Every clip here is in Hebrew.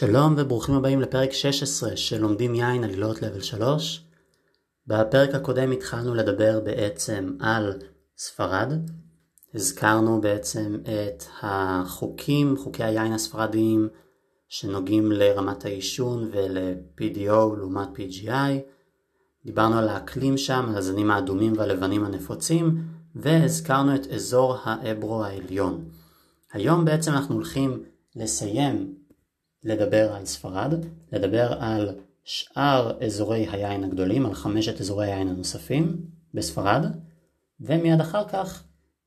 שלום וברוכים הבאים לפרק 16 של לומדים יין עלילות לבל 3. בפרק הקודם התחלנו לדבר בעצם על ספרד. הזכרנו בעצם את החוקים, חוקי היין הספרדיים שנוגעים לרמת העישון ול-PDO לעומת PGI. דיברנו על האקלים שם, על הזנים האדומים והלבנים הנפוצים, והזכרנו את אזור האברו העליון. היום בעצם אנחנו הולכים לסיים לדבר על ספרד, לדבר על שאר אזורי היין הגדולים, על חמשת אזורי היין הנוספים בספרד, ומיד אחר כך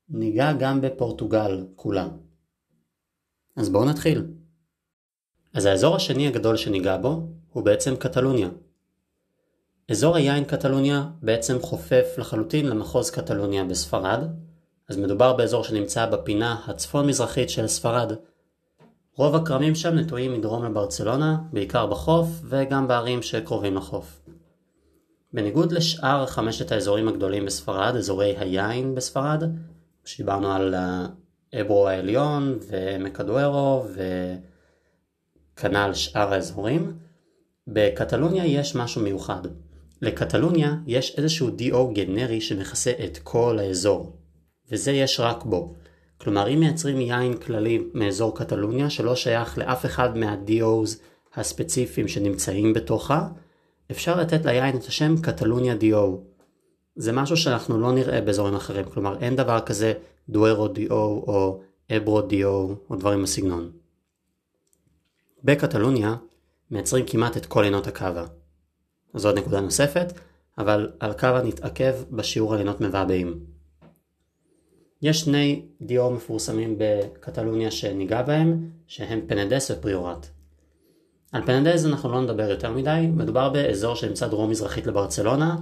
ניגע גם בפורטוגל כולה. אז בואו נתחיל. אז האזור השני הגדול שניגע בו הוא בעצם קטלוניה. אזור היין קטלוניה בעצם חופף לחלוטין למחוז קטלוניה בספרד, אז מדובר באזור שנמצא בפינה הצפון-מזרחית של ספרד, רוב הכרמים שם נטועים מדרום לברצלונה, בעיקר בחוף וגם בערים שקרובים לחוף. בניגוד לשאר חמשת האזורים הגדולים בספרד, אזורי היין בספרד, שדיברנו על אברו העליון ומקדוארו וכנ"ל שאר האזורים, בקטלוניה יש משהו מיוחד. לקטלוניה יש איזשהו DO גנרי שמכסה את כל האזור, וזה יש רק בו. כלומר אם מייצרים יין כללי מאזור קטלוניה שלא שייך לאף אחד מה-DOs הספציפיים שנמצאים בתוכה, אפשר לתת ליין את השם קטלוניה DO. זה משהו שאנחנו לא נראה באזורים אחרים, כלומר אין דבר כזה דוארו DO או אברו DO או דברים בסגנון. בקטלוניה מייצרים כמעט את כל עינות הקאבה. זו עוד נקודה נוספת, אבל על קאבה נתעכב בשיעור עינות מבעבעים. יש שני דיור מפורסמים בקטלוניה שניגע בהם, שהם פנדס ופריורט. על פנדס אנחנו לא נדבר יותר מדי, מדובר באזור שנמצא דרום מזרחית לברצלונה,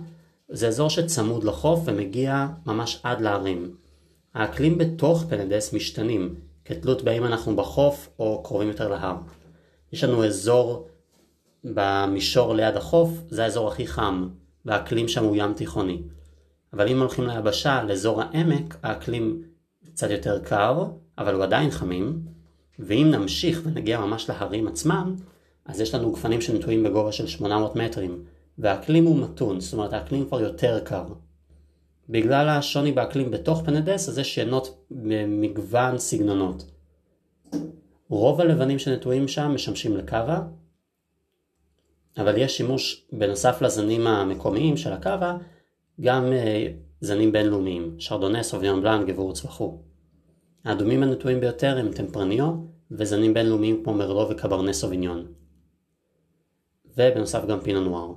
זה אזור שצמוד לחוף ומגיע ממש עד לערים. האקלים בתוך פנדס משתנים, כתלות באם אנחנו בחוף או קרובים יותר להר. יש לנו אזור במישור ליד החוף, זה האזור הכי חם, והאקלים שם הוא ים תיכוני. אבל אם הולכים ליבשה, לאזור העמק, האקלים קצת יותר קר, אבל הוא עדיין חמים, ואם נמשיך ונגיע ממש להרים עצמם, אז יש לנו גפנים שנטועים בגובה של 800 מטרים, והאקלים הוא מתון, זאת אומרת האקלים כבר יותר קר. בגלל השוני באקלים בתוך פנדס, אז יש ינות במגוון סגנונות. רוב הלבנים שנטועים שם משמשים לקאבה, אבל יש שימוש בנוסף לזנים המקומיים של הקאבה, גם אה, זנים בינלאומיים, שרדונה, סוביון בלאן, גבורץ וכו'. האדומים הנטועים ביותר הם טמפרניו וזנים בינלאומיים כמו מרלו וקברנה סוביניון. ובנוסף גם פינו נואר.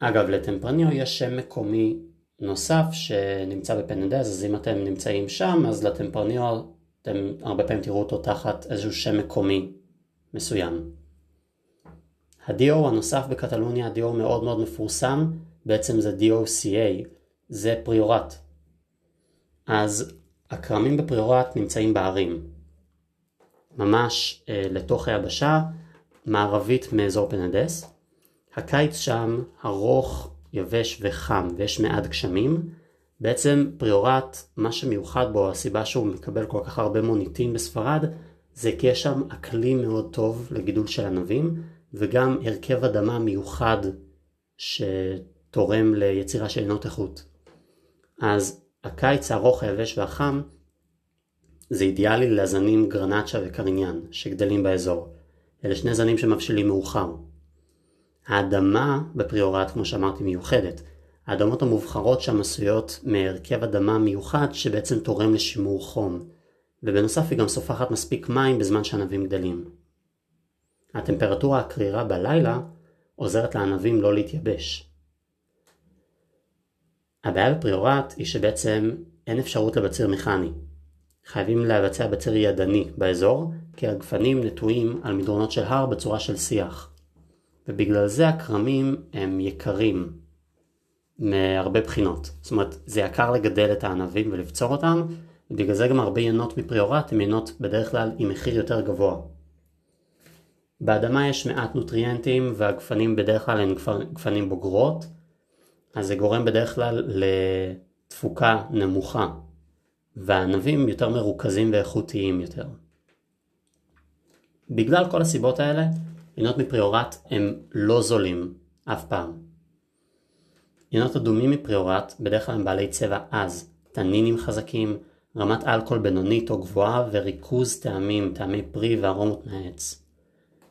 אגב, לטמפרניו יש שם מקומי נוסף שנמצא בפנדז, אז אם אתם נמצאים שם, אז לטמפרניו אתם הרבה פעמים תראו אותו תחת איזשהו שם מקומי מסוים. הדיו הנוסף בקטלוניה, הדיו מאוד מאוד מפורסם, בעצם זה DOCA, זה פריורט. אז הכרמים בפריורט נמצאים בערים. ממש אה, לתוך היבשה, מערבית מאזור פנדס. הקיץ שם ארוך, יבש וחם ויש מעט גשמים. בעצם פריורט, מה שמיוחד בו, הסיבה שהוא מקבל כל כך הרבה מוניטין בספרד, זה כי יש שם אקלים מאוד טוב לגידול של ענבים, וגם הרכב אדמה מיוחד שתורם ליצירה של עינות איכות. אז הקיץ הארוך היבש והחם זה אידיאלי לזנים גרנצ'ה וקריניאן שגדלים באזור. אלה שני זנים שמבשילים מאוחר. האדמה בפריורט, כמו שאמרתי, מיוחדת. האדמות המובחרות שם עשויות מהרכב אדמה מיוחד שבעצם תורם לשימור חום, ובנוסף היא גם סופחת מספיק מים בזמן שענבים גדלים. הטמפרטורה הקרירה בלילה עוזרת לענבים לא להתייבש. הבעיה בפריורט היא שבעצם אין אפשרות לבציר מכני. חייבים לבצע בציר ידני באזור, כי הגפנים נטועים על מדרונות של הר בצורה של שיח. ובגלל זה הכרמים הם יקרים מהרבה בחינות. זאת אומרת, זה יקר לגדל את הענבים ולבצור אותם, ובגלל זה גם הרבה ינות מפריורט הם ינות בדרך כלל עם מחיר יותר גבוה. באדמה יש מעט נוטריאנטים והגפנים בדרך כלל הם גפנים בוגרות, אז זה גורם בדרך כלל לתפוקה נמוכה, והענבים יותר מרוכזים ואיכותיים יותר. בגלל כל הסיבות האלה, עינות מפריורט הם לא זולים, אף פעם. עינות אדומים מפריורט בדרך כלל הם בעלי צבע עז, טנינים חזקים, רמת אלכוהול בינונית או גבוהה וריכוז טעמים, טעמי פרי וארומות מהעץ.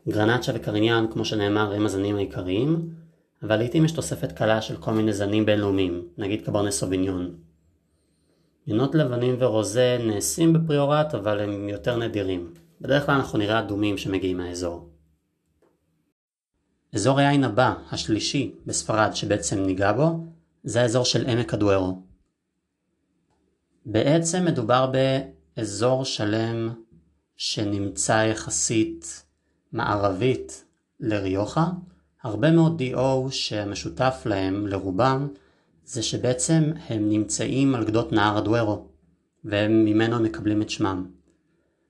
גרנצ'ה וקריניאן, כמו שנאמר, הם הזנים העיקריים, אבל לעיתים יש תוספת קלה של כל מיני זנים בינלאומיים, נגיד קברני סוביניון. עינות לבנים ורוזה נעשים בפריורט, אבל הם יותר נדירים. בדרך כלל אנחנו נראה אדומים שמגיעים מהאזור. אזור היין הבא, השלישי, בספרד שבעצם ניגע בו, זה האזור של עמק הדוארו. בעצם מדובר באזור שלם שנמצא יחסית מערבית לריוחה. הרבה מאוד DO שמשותף להם, לרובם, זה שבעצם הם נמצאים על גדות נהר הדוארו, והם ממנו מקבלים את שמם.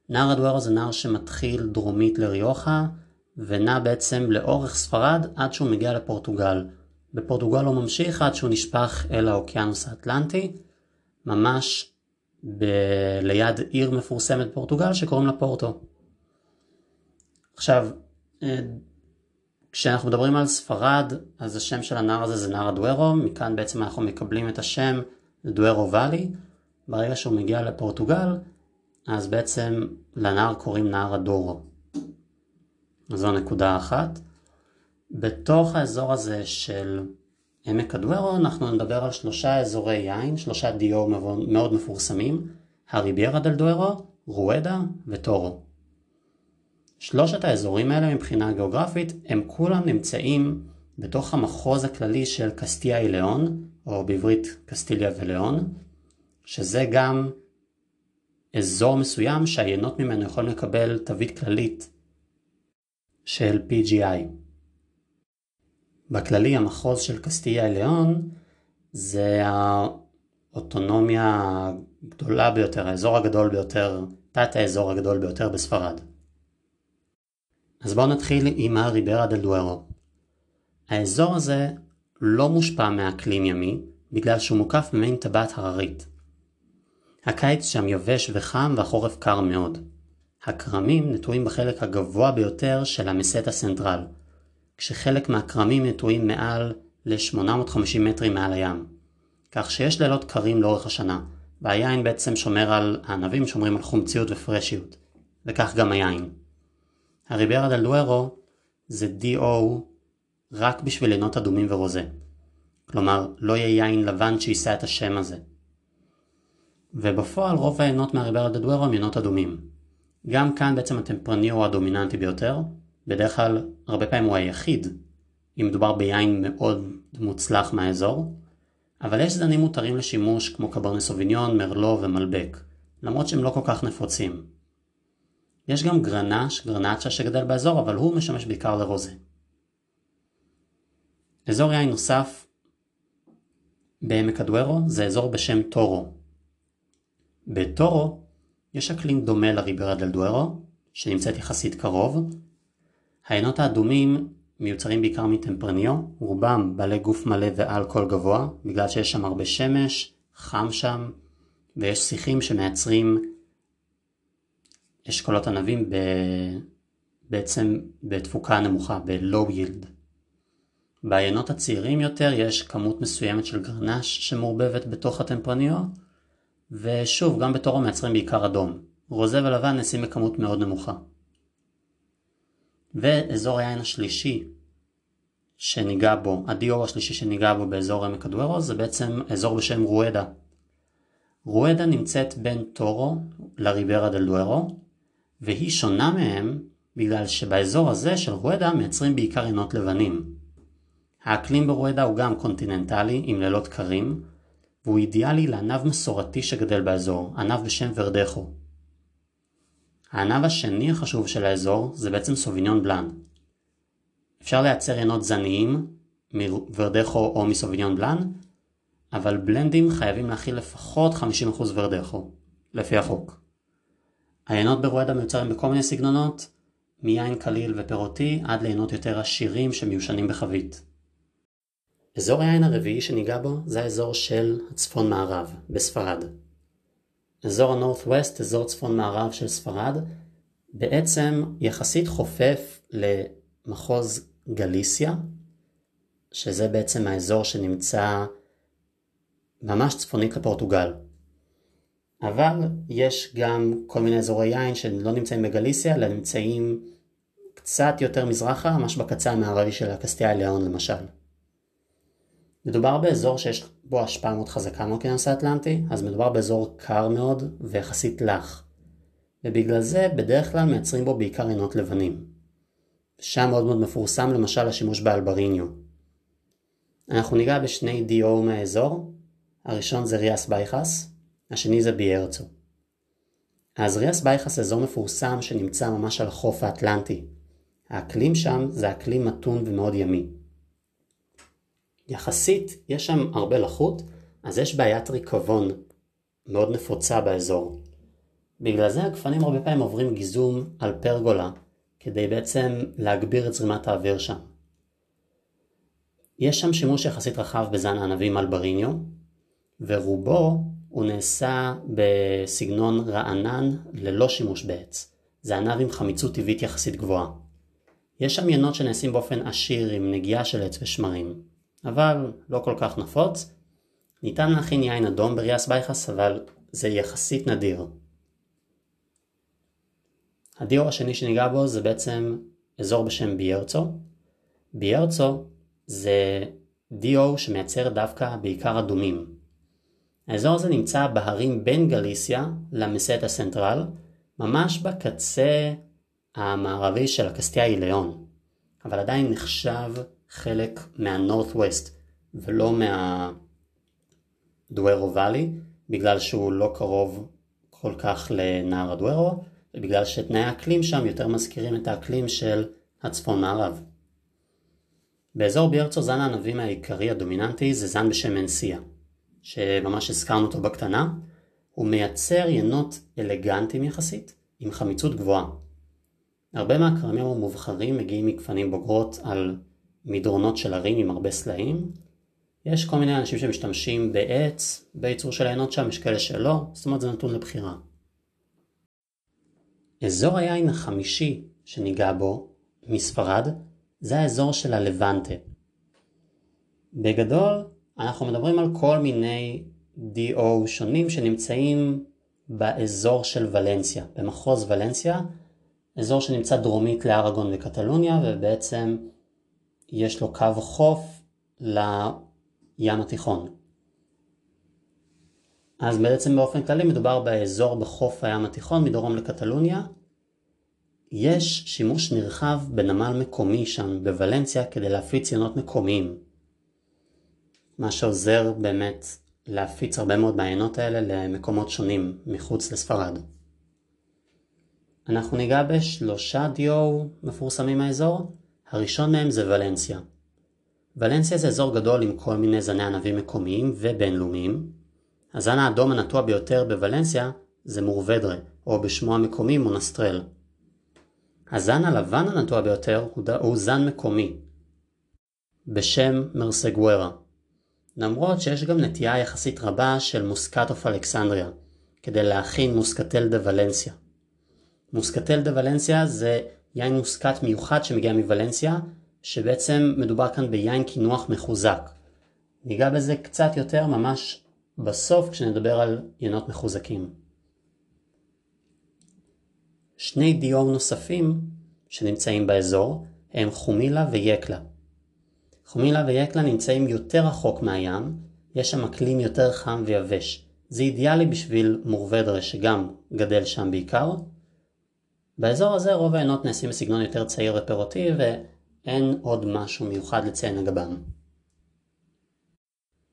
נהר הדוארו זה נהר שמתחיל דרומית לריוחה, ונע בעצם לאורך ספרד עד שהוא מגיע לפורטוגל. בפורטוגל הוא ממשיך עד שהוא נשפך אל האוקיינוס האטלנטי, ממש ב- ליד עיר מפורסמת בפורטוגל שקוראים לה פורטו. עכשיו, אה, כשאנחנו מדברים על ספרד, אז השם של הנהר הזה זה נהר הדוארו, מכאן בעצם אנחנו מקבלים את השם דוארו ואלי. ברגע שהוא מגיע לפורטוגל, אז בעצם לנהר קוראים נהר הדורו. זו נקודה אחת. בתוך האזור הזה של עמק הדוארו אנחנו נדבר על שלושה אזורי יין, שלושה דיו מאוד מפורסמים, הריביירה דל דוארו, רואדה וטורו. שלושת האזורים האלה מבחינה גיאוגרפית הם כולם נמצאים בתוך המחוז הכללי של קסטיה אילאון, או בעברית קסטיליה ולאון, שזה גם אזור מסוים שהיינות ממנו יכולים לקבל תווית כללית של PGI. בכללי המחוז של קסטיה אליאון זה האוטונומיה הגדולה ביותר, האזור הגדול ביותר, תת האזור הגדול ביותר בספרד. אז בואו נתחיל עם הריברה דל דוארו. האזור הזה לא מושפע מאקלים ימי, בגלל שהוא מוקף במין טבעת הררית. הקיץ שם יבש וחם והחורף קר מאוד. הכרמים נטועים בחלק הגבוה ביותר של המסט הסנטרל, כשחלק מהכרמים נטועים מעל ל-850 מטרים מעל הים. כך שיש לילות קרים לאורך השנה, והיין בעצם שומר על, הענבים שומרים על חומציות ופרשיות, וכך גם היין. הריברה דל דוארו זה DO רק בשביל עינות אדומים ורוזה. כלומר, לא יהיה יין לבן שיישא את השם הזה. ובפועל רוב העינות מהריברה דל דוארו הם עינות אדומים. גם כאן בעצם הטמפרני הוא הדומיננטי ביותר, בדרך כלל הרבה פעמים הוא היחיד, אם מדובר ביין מאוד מוצלח מהאזור, אבל יש זנים מותרים לשימוש כמו קברני סוביניון, מרלו ומלבק, למרות שהם לא כל כך נפוצים. יש גם גרנש, גרנצ'ה שגדל באזור, אבל הוא משמש בעיקר לרוזה. אזור יין נוסף בעמק הדוארו זה אזור בשם טורו. בטורו יש אקלים דומה לריברה דל דוארו, שנמצאת יחסית קרוב. העיינות האדומים מיוצרים בעיקר מטמפרניו, רובם בעלי גוף מלא ואלכוהול גבוה, בגלל שיש שם הרבה שמש, חם שם, ויש שיחים שמייצרים אשכולות ענבים ב... בעצם בתפוקה נמוכה, ב-low yield. בעיינות הצעירים יותר יש כמות מסוימת של גרנש שמעורבבת בתוך הטמפרניו, ושוב, גם בתורו מייצרים בעיקר אדום. רוזה ולבן נעשים בכמות מאוד נמוכה. ואזור היין השלישי שניגע בו, הדיור השלישי שניגע בו באזור עמק הדוארו זה בעצם אזור בשם רואדה. רואדה נמצאת בין טורו לריברה דל דוארו, והיא שונה מהם בגלל שבאזור הזה של רואדה מייצרים בעיקר יינות לבנים. האקלים ברואדה הוא גם קונטיננטלי עם לילות קרים, והוא אידיאלי לענב מסורתי שגדל באזור, ענב בשם ורדחו. הענב השני החשוב של האזור זה בעצם סוביניון בלאן. אפשר לייצר יינות זניים מוורדחו או מסוביניון בלאן, אבל בלנדים חייבים להכיל לפחות 50% ורדחו, לפי החוק. העיינות ברואדה מיוצרים בכל מיני סגנונות, מיין קליל ופירותי עד לעיינות יותר עשירים שמיושנים בחבית. אזור היין הרביעי שניגע בו זה האזור של הצפון מערב, בספרד. אזור ה-Northwest, אזור צפון מערב של ספרד, בעצם יחסית חופף למחוז גליסיה, שזה בעצם האזור שנמצא ממש צפונית לפורטוגל. אבל יש גם כל מיני אזורי יין שלא נמצאים בגליסיה, אלא נמצאים קצת יותר מזרחה, ממש בקצה המערבי של הקסטיה ליאון למשל. מדובר באזור שיש בו השפעה מאוד חזקה מהאוקיינוס האטלנטי, אז מדובר באזור קר מאוד ויחסית לח. ובגלל זה בדרך כלל מייצרים בו בעיקר עינות לבנים. שם מאוד מאוד מפורסם למשל השימוש באלבריניו. אנחנו ניגע בשני דיו מהאזור, הראשון זה ריאס בייחס, השני זה ביארצו. אז ריאס בייחס אזור מפורסם שנמצא ממש על החוף האטלנטי. האקלים שם זה אקלים מתון ומאוד ימי. יחסית יש שם הרבה לחות, אז יש בעיית ריקבון מאוד נפוצה באזור. בגלל זה הגפנים הרבה פעמים עוברים גיזום על פרגולה, כדי בעצם להגביר את זרימת האוויר שם. יש שם שימוש יחסית רחב בזן הענבים אלבריניו, ורובו הוא נעשה בסגנון רענן ללא שימוש בעץ. זה ענב עם חמיצות טבעית יחסית גבוהה. יש שם ינות שנעשים באופן עשיר עם נגיעה של עץ ושמרים, אבל לא כל כך נפוץ. ניתן להכין יין אדום בריאס בייחס, אבל זה יחסית נדיר. הדיור השני שניגע בו זה בעצם אזור בשם ביארצו. ביארצו זה דיו שמייצר דווקא בעיקר אדומים. האזור הזה נמצא בהרים בין גליסיה למסטה סנטרל, ממש בקצה המערבי של הקסטיה ליאון, אבל עדיין נחשב חלק מה-Northwest ולא מהדוארו ואלי, בגלל שהוא לא קרוב כל כך לנהר הדוארו, ובגלל שתנאי האקלים שם יותר מזכירים את האקלים של הצפון מערב. באזור ביארצו זן הענבים העיקרי הדומיננטי זה זן בשם אנסיה, שממש הזכרנו אותו בקטנה, הוא מייצר ינות אלגנטיים יחסית, עם חמיצות גבוהה. הרבה מהכרמים המובחרים מגיעים מגפנים בוגרות על מדרונות של הרים עם הרבה סלעים. יש כל מיני אנשים שמשתמשים בעץ בייצור של העיינות שם, יש כאלה שלא, זאת אומרת זה נתון לבחירה. אזור היין החמישי שניגע בו, מספרד, זה האזור של הלבנטה. בגדול, אנחנו מדברים על כל מיני DO שונים שנמצאים באזור של ולנסיה, במחוז ולנסיה, אזור שנמצא דרומית לארגון וקטלוניה ובעצם יש לו קו חוף לים התיכון. אז בעצם באופן כללי מדובר באזור בחוף הים התיכון מדרום לקטלוניה. יש שימוש נרחב בנמל מקומי שם בוולנסיה כדי להפיץ יונות מקומיים. מה שעוזר באמת להפיץ הרבה מאוד מהעיינות האלה למקומות שונים מחוץ לספרד. אנחנו ניגע בשלושה דיו מפורסמים מהאזור, הראשון מהם זה ולנסיה. ולנסיה זה אזור גדול עם כל מיני זני ענבים מקומיים ובינלאומיים. הזן האדום הנטוע ביותר בוולנסיה זה מורבדרה, או בשמו המקומי מונסטרל. הזן הלבן הנטוע ביותר הוא זן מקומי, בשם מרסגוורה. למרות שיש גם נטייה יחסית רבה של מוסקטוף אלכסנדריה, כדי להכין מוסקטל דה ולנסיה. מוסקטל דה ולנסיה זה יין מוסקט מיוחד שמגיע מוולנסיה, שבעצם מדובר כאן ביין קינוח מחוזק. ניגע בזה קצת יותר ממש בסוף כשנדבר על ינות מחוזקים. שני דיור נוספים שנמצאים באזור הם חומילה ויקלה. חומילה ויקלה נמצאים יותר רחוק מהים, יש שם אקלים יותר חם ויבש. זה אידיאלי בשביל מורבדרה שגם גדל שם בעיקר. באזור הזה רוב העיינות נעשים בסגנון יותר צעיר ופירותי ואין עוד משהו מיוחד לציין לגבם.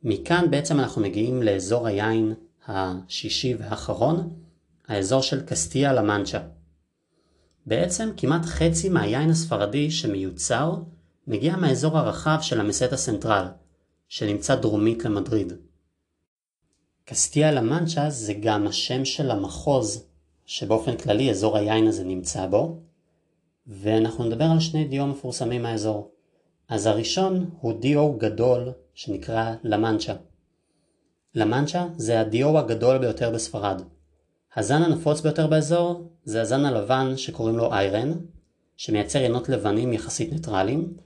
מכאן בעצם אנחנו מגיעים לאזור היין השישי והאחרון, האזור של קסטיה למנצ'ה. בעצם כמעט חצי מהיין הספרדי שמיוצר מגיע מהאזור הרחב של המסט הסנטרל, שנמצא דרומית למדריד. קסטיה לה מנצ'ה זה גם השם של המחוז שבאופן כללי אזור היין הזה נמצא בו, ואנחנו נדבר על שני דיו מפורסמים מהאזור. אז הראשון הוא דיו גדול שנקרא למנצ'ה. למנצ'ה זה הדיו הגדול ביותר בספרד. הזן הנפוץ ביותר באזור זה הזן הלבן שקוראים לו איירן, שמייצר יינות לבנים יחסית ניטרליים,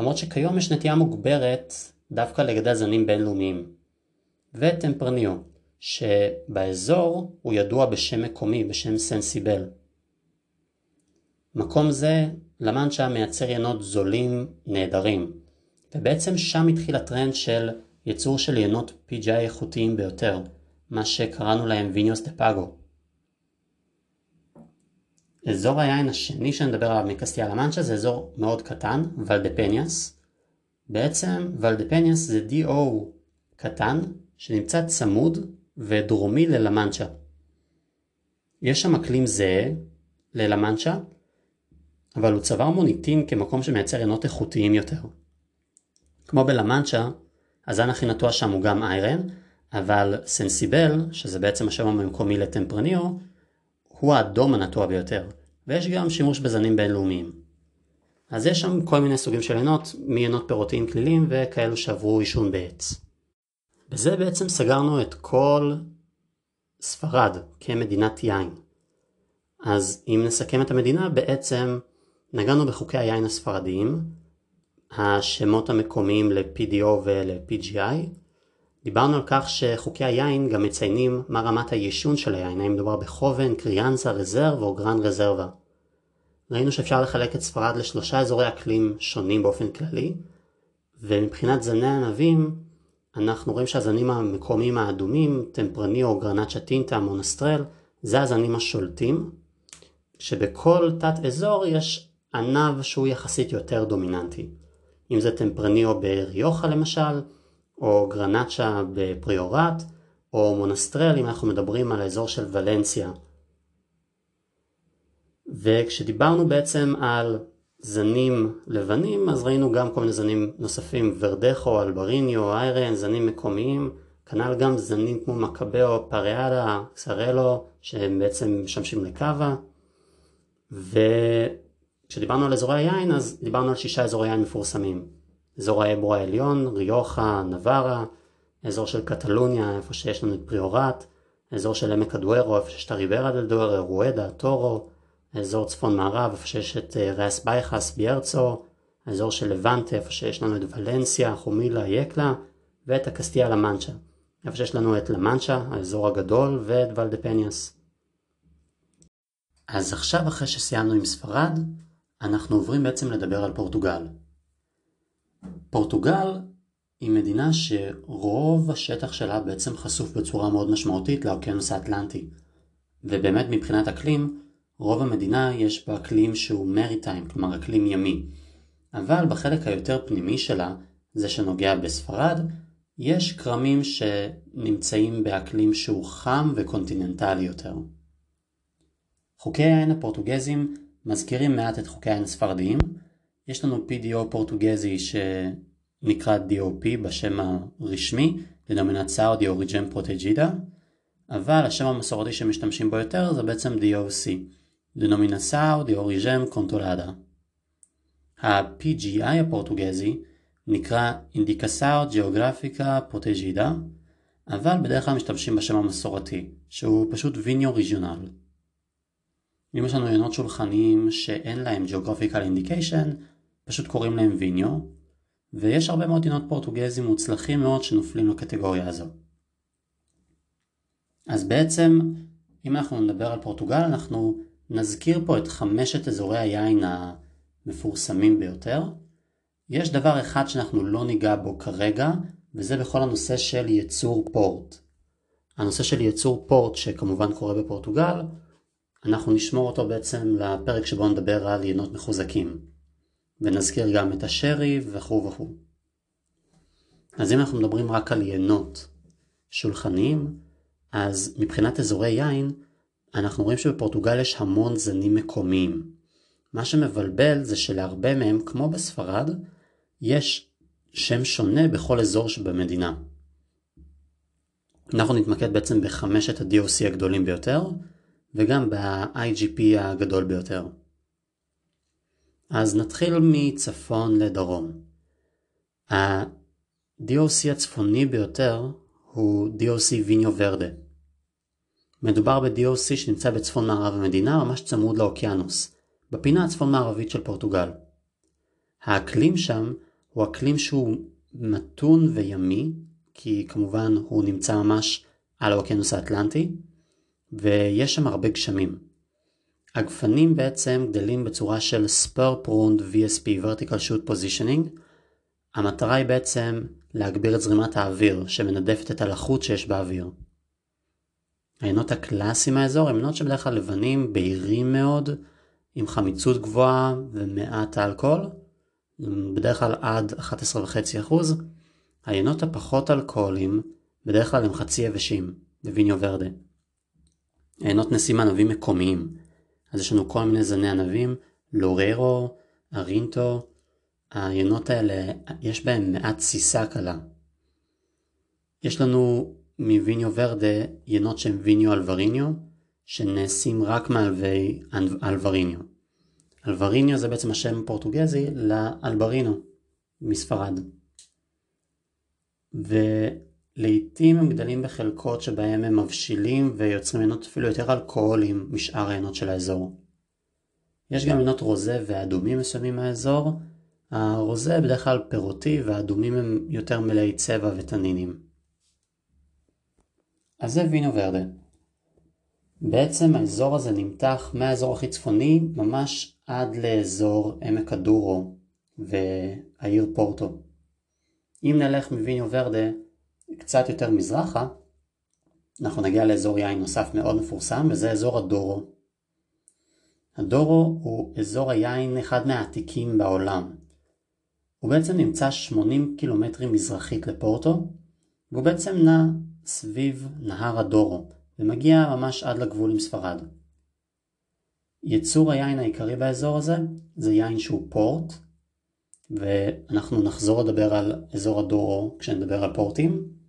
למרות שכיום יש נטייה מוגברת דווקא לגדל זנים בינלאומיים. וטמפרניו, שבאזור הוא ידוע בשם מקומי, בשם סנסיבל. מקום זה לה מנצ'ה מייצר יינות זולים נהדרים, ובעצם שם התחיל הטרנד של ייצור של יינות PGI איכותיים ביותר, מה שקראנו להם Vinos de Pago. אזור היין השני שאני מדבר עליו מקסטיה למנצ'ה זה אזור מאוד קטן, ולדפניאס. בעצם ולדפניאס זה DO קטן שנמצא צמוד ודרומי ללמנצ'ה. יש שם אקלים זהה ללמנצ'ה, אבל הוא צבר מוניטין כמקום שמייצר עינות איכותיים יותר. כמו בלמנצ'ה, הזן הכי נטוע שם הוא גם איירן, אבל סנסיבל, שזה בעצם השם המקומי לטמפרניו, הוא האדום הנטוע ביותר, ויש גם שימוש בזנים בינלאומיים. אז יש שם כל מיני סוגים של עינות, מעינות פירותיים כלילים וכאלו שעברו עישון בעץ. בזה בעצם סגרנו את כל ספרד כמדינת יין. אז אם נסכם את המדינה, בעצם נגענו בחוקי היין הספרדיים, השמות המקומיים ל-PDO ול-PGI, דיברנו על כך שחוקי היין גם מציינים מה רמת היישון של היין, האם מדובר בחובן, קריאנסה, רזרב או גרן רזרבה. ראינו שאפשר לחלק את ספרד לשלושה אזורי אקלים שונים באופן כללי, ומבחינת זני ענבים, אנחנו רואים שהזנים המקומיים האדומים, טמפרניו, גרנצ'ה טינטה, מונסטרל, זה הזנים השולטים, שבכל תת אזור יש ענב שהוא יחסית יותר דומיננטי. אם זה טמפרניו בריוחה למשל, או גרנצ'ה בפריורט, או מונסטרל אם אנחנו מדברים על האזור של ולנסיה. וכשדיברנו בעצם על זנים לבנים, אז ראינו גם כל מיני זנים נוספים, ורדכו, אלבריניו, איירן, זנים מקומיים, כנ"ל גם זנים כמו מקבאו, פריאלה, סרלו, שהם בעצם משמשים לקאבה. וכשדיברנו על אזורי היין, אז דיברנו על שישה אזורי יין מפורסמים. אזור האברו העליון, ריוחה, נווארה, אזור של קטלוניה, איפה שיש לנו את פריורט, אזור של עמק הדוארו, איפה שיש את הריברה דל דוארו, רואדה, טורו, אזור צפון מערב, איפה שיש את אה, ריאס בייחס, ביארצו, האזור של לבנטה, איפה שיש לנו את ולנסיה, חומילה, יקלה, ואת הקסטיה למנצ'ה, איפה שיש לנו את למנצ'ה, האזור הגדול, ואת ולדפניאס. אז עכשיו אחרי שסיימנו עם ספרד, אנחנו עוברים בעצם לדבר על פורטוגל. פורטוגל היא מדינה שרוב השטח שלה בעצם חשוף בצורה מאוד משמעותית לאוקיינוס האטלנטי. ובאמת מבחינת אקלים, רוב המדינה יש בה אקלים שהוא מריטיים, כלומר אקלים ימי. אבל בחלק היותר פנימי שלה, זה שנוגע בספרד, יש כרמים שנמצאים באקלים שהוא חם וקונטיננטלי יותר. חוקי העין הפורטוגזים מזכירים מעט את חוקי העין הספרדיים. יש לנו PDO פורטוגזי שנקרא DOP בשם הרשמי, Denominação de Origem Protegida, אבל השם המסורתי שמשתמשים בו יותר זה בעצם DOC, Denominação de Origem Controlada. ה-PGI הפורטוגזי נקרא Indicação Geográfica Protegida, אבל בדרך כלל משתמשים בשם המסורתי, שהוא פשוט Vinho Regional. אם יש לנו עיינות שולחניים שאין להם Geographical Indication, פשוט קוראים להם ויניו, ויש הרבה מאוד עיינות פורטוגזים מוצלחים מאוד שנופלים לקטגוריה הזו. אז בעצם, אם אנחנו נדבר על פורטוגל, אנחנו נזכיר פה את חמשת אזורי היין המפורסמים ביותר. יש דבר אחד שאנחנו לא ניגע בו כרגע, וזה בכל הנושא של ייצור פורט. הנושא של ייצור פורט, שכמובן קורה בפורטוגל, אנחנו נשמור אותו בעצם לפרק שבו נדבר על יינות מחוזקים. ונזכיר גם את השרי וכו' וכו'. אז אם אנחנו מדברים רק על יינות שולחניים, אז מבחינת אזורי יין, אנחנו רואים שבפורטוגל יש המון זנים מקומיים. מה שמבלבל זה שלהרבה מהם, כמו בספרד, יש שם שונה בכל אזור שבמדינה. אנחנו נתמקד בעצם בחמשת ה-DOC הגדולים ביותר, וגם ב-IGP הגדול ביותר. אז נתחיל מצפון לדרום. ה-DOC הצפוני ביותר הוא DOC ויניו ורדה. מדובר ב-DOC שנמצא בצפון מערב המדינה, ממש צמוד לאוקיינוס, בפינה הצפון מערבית של פורטוגל. האקלים שם הוא אקלים שהוא מתון וימי, כי כמובן הוא נמצא ממש על האוקיינוס האטלנטי, ויש שם הרבה גשמים. הגפנים בעצם גדלים בצורה של spur pruned VSP vertical shoot positioning. המטרה היא בעצם להגביר את זרימת האוויר שמנדפת את הלחות שיש באוויר. העינות הקלאסיים מהאזור הם עינות שבדרך כלל לבנים, בהירים מאוד, עם חמיצות גבוהה ומעט אלכוהול, בדרך כלל עד 11.5%. העינות הפחות אלכוהולים בדרך כלל הם חצי יבשים, בוויניו ורדה. העינות נשיאים ענבים מקומיים, אז יש לנו כל מיני זני ענבים, לוררו, ארינטו, העיינות האלה יש בהם מעט תסיסה קלה. יש לנו מוויניו ורדה יינות שהם ויניו אלבריניו, שנעשים רק מעלבי אלבריניו. אלבריניו זה בעצם השם פורטוגזי לאלברינו מספרד. ולעיתים הם גדלים בחלקות שבהם הם מבשילים ויוצרים עינות אפילו יותר אלכוהולים משאר העינות של האזור. יש גם עינות רוזה ואדומים מסוימים מהאזור. הרוזה בדרך כלל פירותי והאדומים הם יותר מלאי צבע ותנינים. אז זה וינו ורדה. בעצם האזור הזה נמתח מהאזור הכי צפוני ממש עד לאזור עמק הדורו והעיר פורטו. אם נלך מוויניו ורדה קצת יותר מזרחה, אנחנו נגיע לאזור יין נוסף מאוד מפורסם וזה אזור הדורו. הדורו הוא אזור היין אחד מהעתיקים בעולם. הוא בעצם נמצא 80 קילומטרים מזרחית לפורטו, והוא בעצם נע סביב נהר הדורו, ומגיע ממש עד לגבול עם ספרד. יצור היין העיקרי באזור הזה זה יין שהוא פורט, ואנחנו נחזור לדבר על אזור הדורו כשנדבר על פורטים,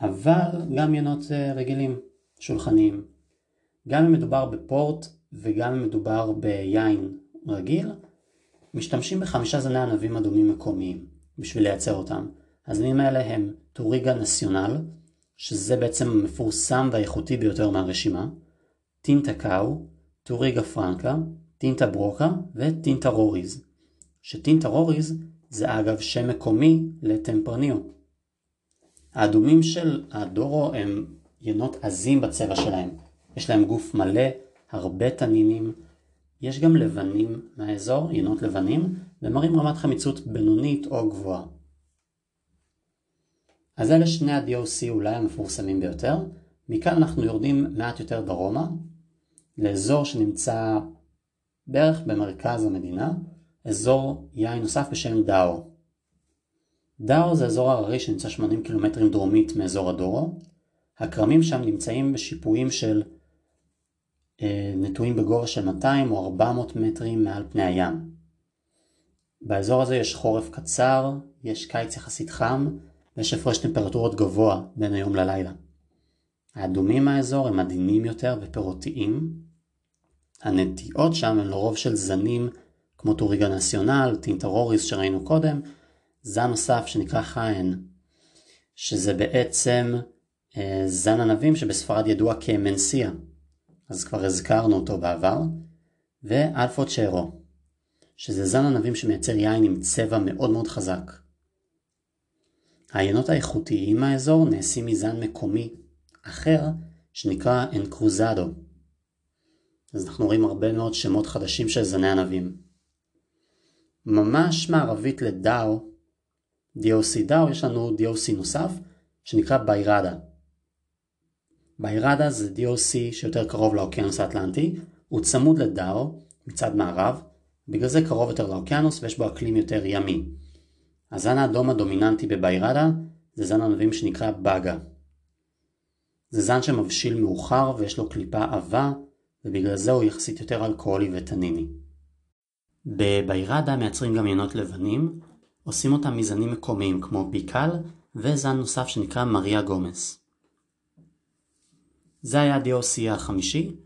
אבל גם ינות אה, רגילים, שולחניים. גם אם מדובר בפורט וגם אם מדובר ביין רגיל, משתמשים בחמישה זני ענבים אדומים מקומיים בשביל לייצר אותם. הזנים האלה הם טוריגה נסיונל, שזה בעצם המפורסם והאיכותי ביותר מהרשימה, טינטה קאו, טוריגה פרנקה, טינטה ברוקה וטינטה רוריז. שטינטה רוריז זה אגב שם מקומי לטמפרניו. האדומים של הדורו הם ינות עזים בצבע שלהם. יש להם גוף מלא, הרבה תנינים. יש גם לבנים מהאזור, ינות לבנים, ומראים רמת חמיצות בינונית או גבוהה. אז אלה שני ה-DOC אולי המפורסמים ביותר. מכאן אנחנו יורדים מעט יותר דרומה, לאזור שנמצא בערך במרכז המדינה, אזור יין נוסף בשם דאו. דאו זה אזור הררי שנמצא 80 קילומטרים דרומית מאזור הדורו. הכרמים שם נמצאים בשיפועים של אה, נטועים בגובה של 200 או 400 מטרים מעל פני הים. באזור הזה יש חורף קצר, יש קיץ יחסית חם, ויש הפרש טמפרטורות גבוה בין היום ללילה. האדומים מהאזור הם עדינים יותר ופירותיים. הנטיעות שם הן לרוב של זנים כמו טוריגה נציונל, טינטרוריס שראינו קודם, זן נוסף שנקרא חיין, שזה בעצם אה, זן ענבים שבספרד ידוע כמנסיה, אז כבר הזכרנו אותו בעבר, ואלפו צ'רו, שזה זן ענבים שמייצר יין עם צבע מאוד מאוד חזק. העיינות האיכותיים מהאזור נעשים מזן מקומי אחר שנקרא אנקרוזדו. אז אנחנו רואים הרבה מאוד שמות חדשים של זני ענבים. ממש מערבית לדאו, DOC דאו, יש לנו DOC נוסף שנקרא ביירדה. ביירדה זה DOC שיותר קרוב לאוקיינוס האטלנטי, הוא צמוד לדאו מצד מערב, בגלל זה קרוב יותר לאוקיינוס ויש בו אקלים יותר ימי. הזן האדום הדומיננטי בביירדה זה זן ענבים שנקרא בגה. זה זן שמבשיל מאוחר ויש לו קליפה עבה ובגלל זה הוא יחסית יותר אלכוהולי וטניני. בביירדה מייצרים גם ינות לבנים, עושים אותם מזנים מקומיים כמו ביקל וזן נוסף שנקרא מריה גומס. זה היה ה-DOC החמישי.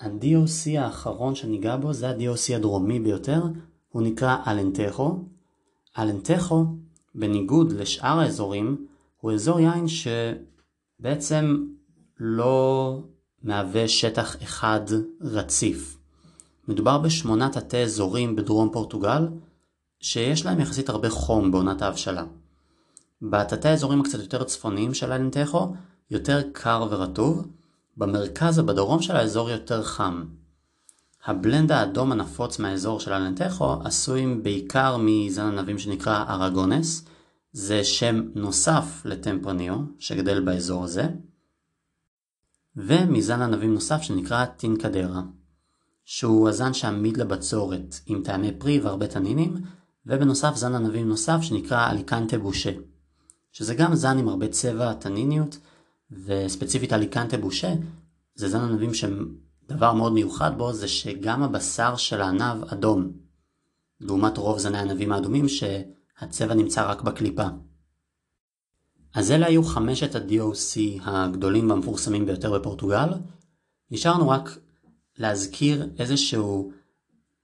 ה-DOC האחרון שניגע בו זה ה-DOC הדרומי ביותר, הוא נקרא אלנטכו. אלנטכו, בניגוד לשאר האזורים, הוא אזור יין שבעצם לא מהווה שטח אחד רציף. מדובר בשמונת תתי אזורים בדרום פורטוגל, שיש להם יחסית הרבה חום בעונת ההבשלה. בתתי האזורים הקצת יותר צפוניים של אלנטכו, יותר קר ורטוב, במרכז ובדרום של האזור יותר חם. הבלנד האדום הנפוץ מהאזור של אלנטכו עשוי בעיקר מזן ענבים שנקרא ארגונס, זה שם נוסף לטמפרניו שגדל באזור הזה, ומזן ענבים נוסף שנקרא טינקדרה, שהוא הזן שעמיד לבצורת עם טעמי פרי והרבה תנינים, ובנוסף זן ענבים נוסף שנקרא אליקנטה בושה, שזה גם זן עם הרבה צבע, תניניות, וספציפית אליקנטה בושה, זה זן ענבים שדבר מאוד מיוחד בו זה שגם הבשר של הענב אדום, לעומת רוב זני הענבים האדומים שהצבע נמצא רק בקליפה. אז אלה היו חמשת ה-DOC הגדולים והמפורסמים ביותר בפורטוגל. נשארנו רק להזכיר איזשהו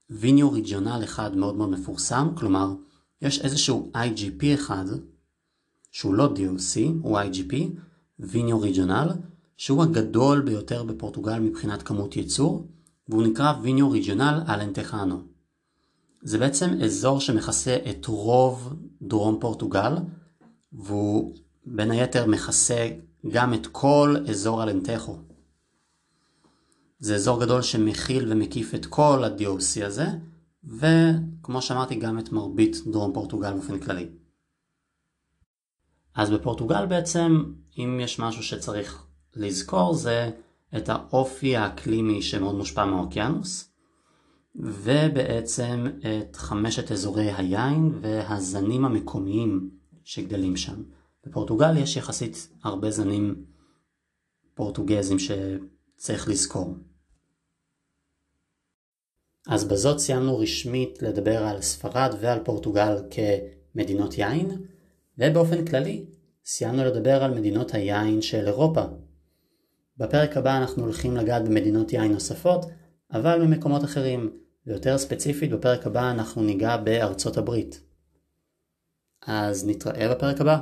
ויניו ריג'ונל אחד מאוד מאוד מפורסם, כלומר יש איזשהו IGP אחד שהוא לא DOC, הוא IGP, ויניו ריג'ונל, שהוא הגדול ביותר בפורטוגל מבחינת כמות ייצור, והוא נקרא ויניו ריג'ונל אלנטחנו. זה בעצם אזור שמכסה את רוב דרום פורטוגל, והוא בין היתר מכסה גם את כל אזור אלנטחו. זה אזור גדול שמכיל ומקיף את כל ה-DOC הזה, וכמו שאמרתי גם את מרבית דרום פורטוגל באופן כללי. אז בפורטוגל בעצם, אם יש משהו שצריך לזכור זה את האופי האקלימי שמאוד מושפע מהאוקיינוס, ובעצם את חמשת אזורי היין והזנים המקומיים שגדלים שם. בפורטוגל יש יחסית הרבה זנים פורטוגזים שצריך לזכור. אז בזאת סיימנו רשמית לדבר על ספרד ועל פורטוגל כמדינות יין, ובאופן כללי סיימנו לדבר על מדינות היין של אירופה. בפרק הבא אנחנו הולכים לגעת במדינות יין נוספות, אבל ממקומות אחרים, ויותר ספציפית בפרק הבא אנחנו ניגע בארצות הברית. אז נתראה בפרק הבא.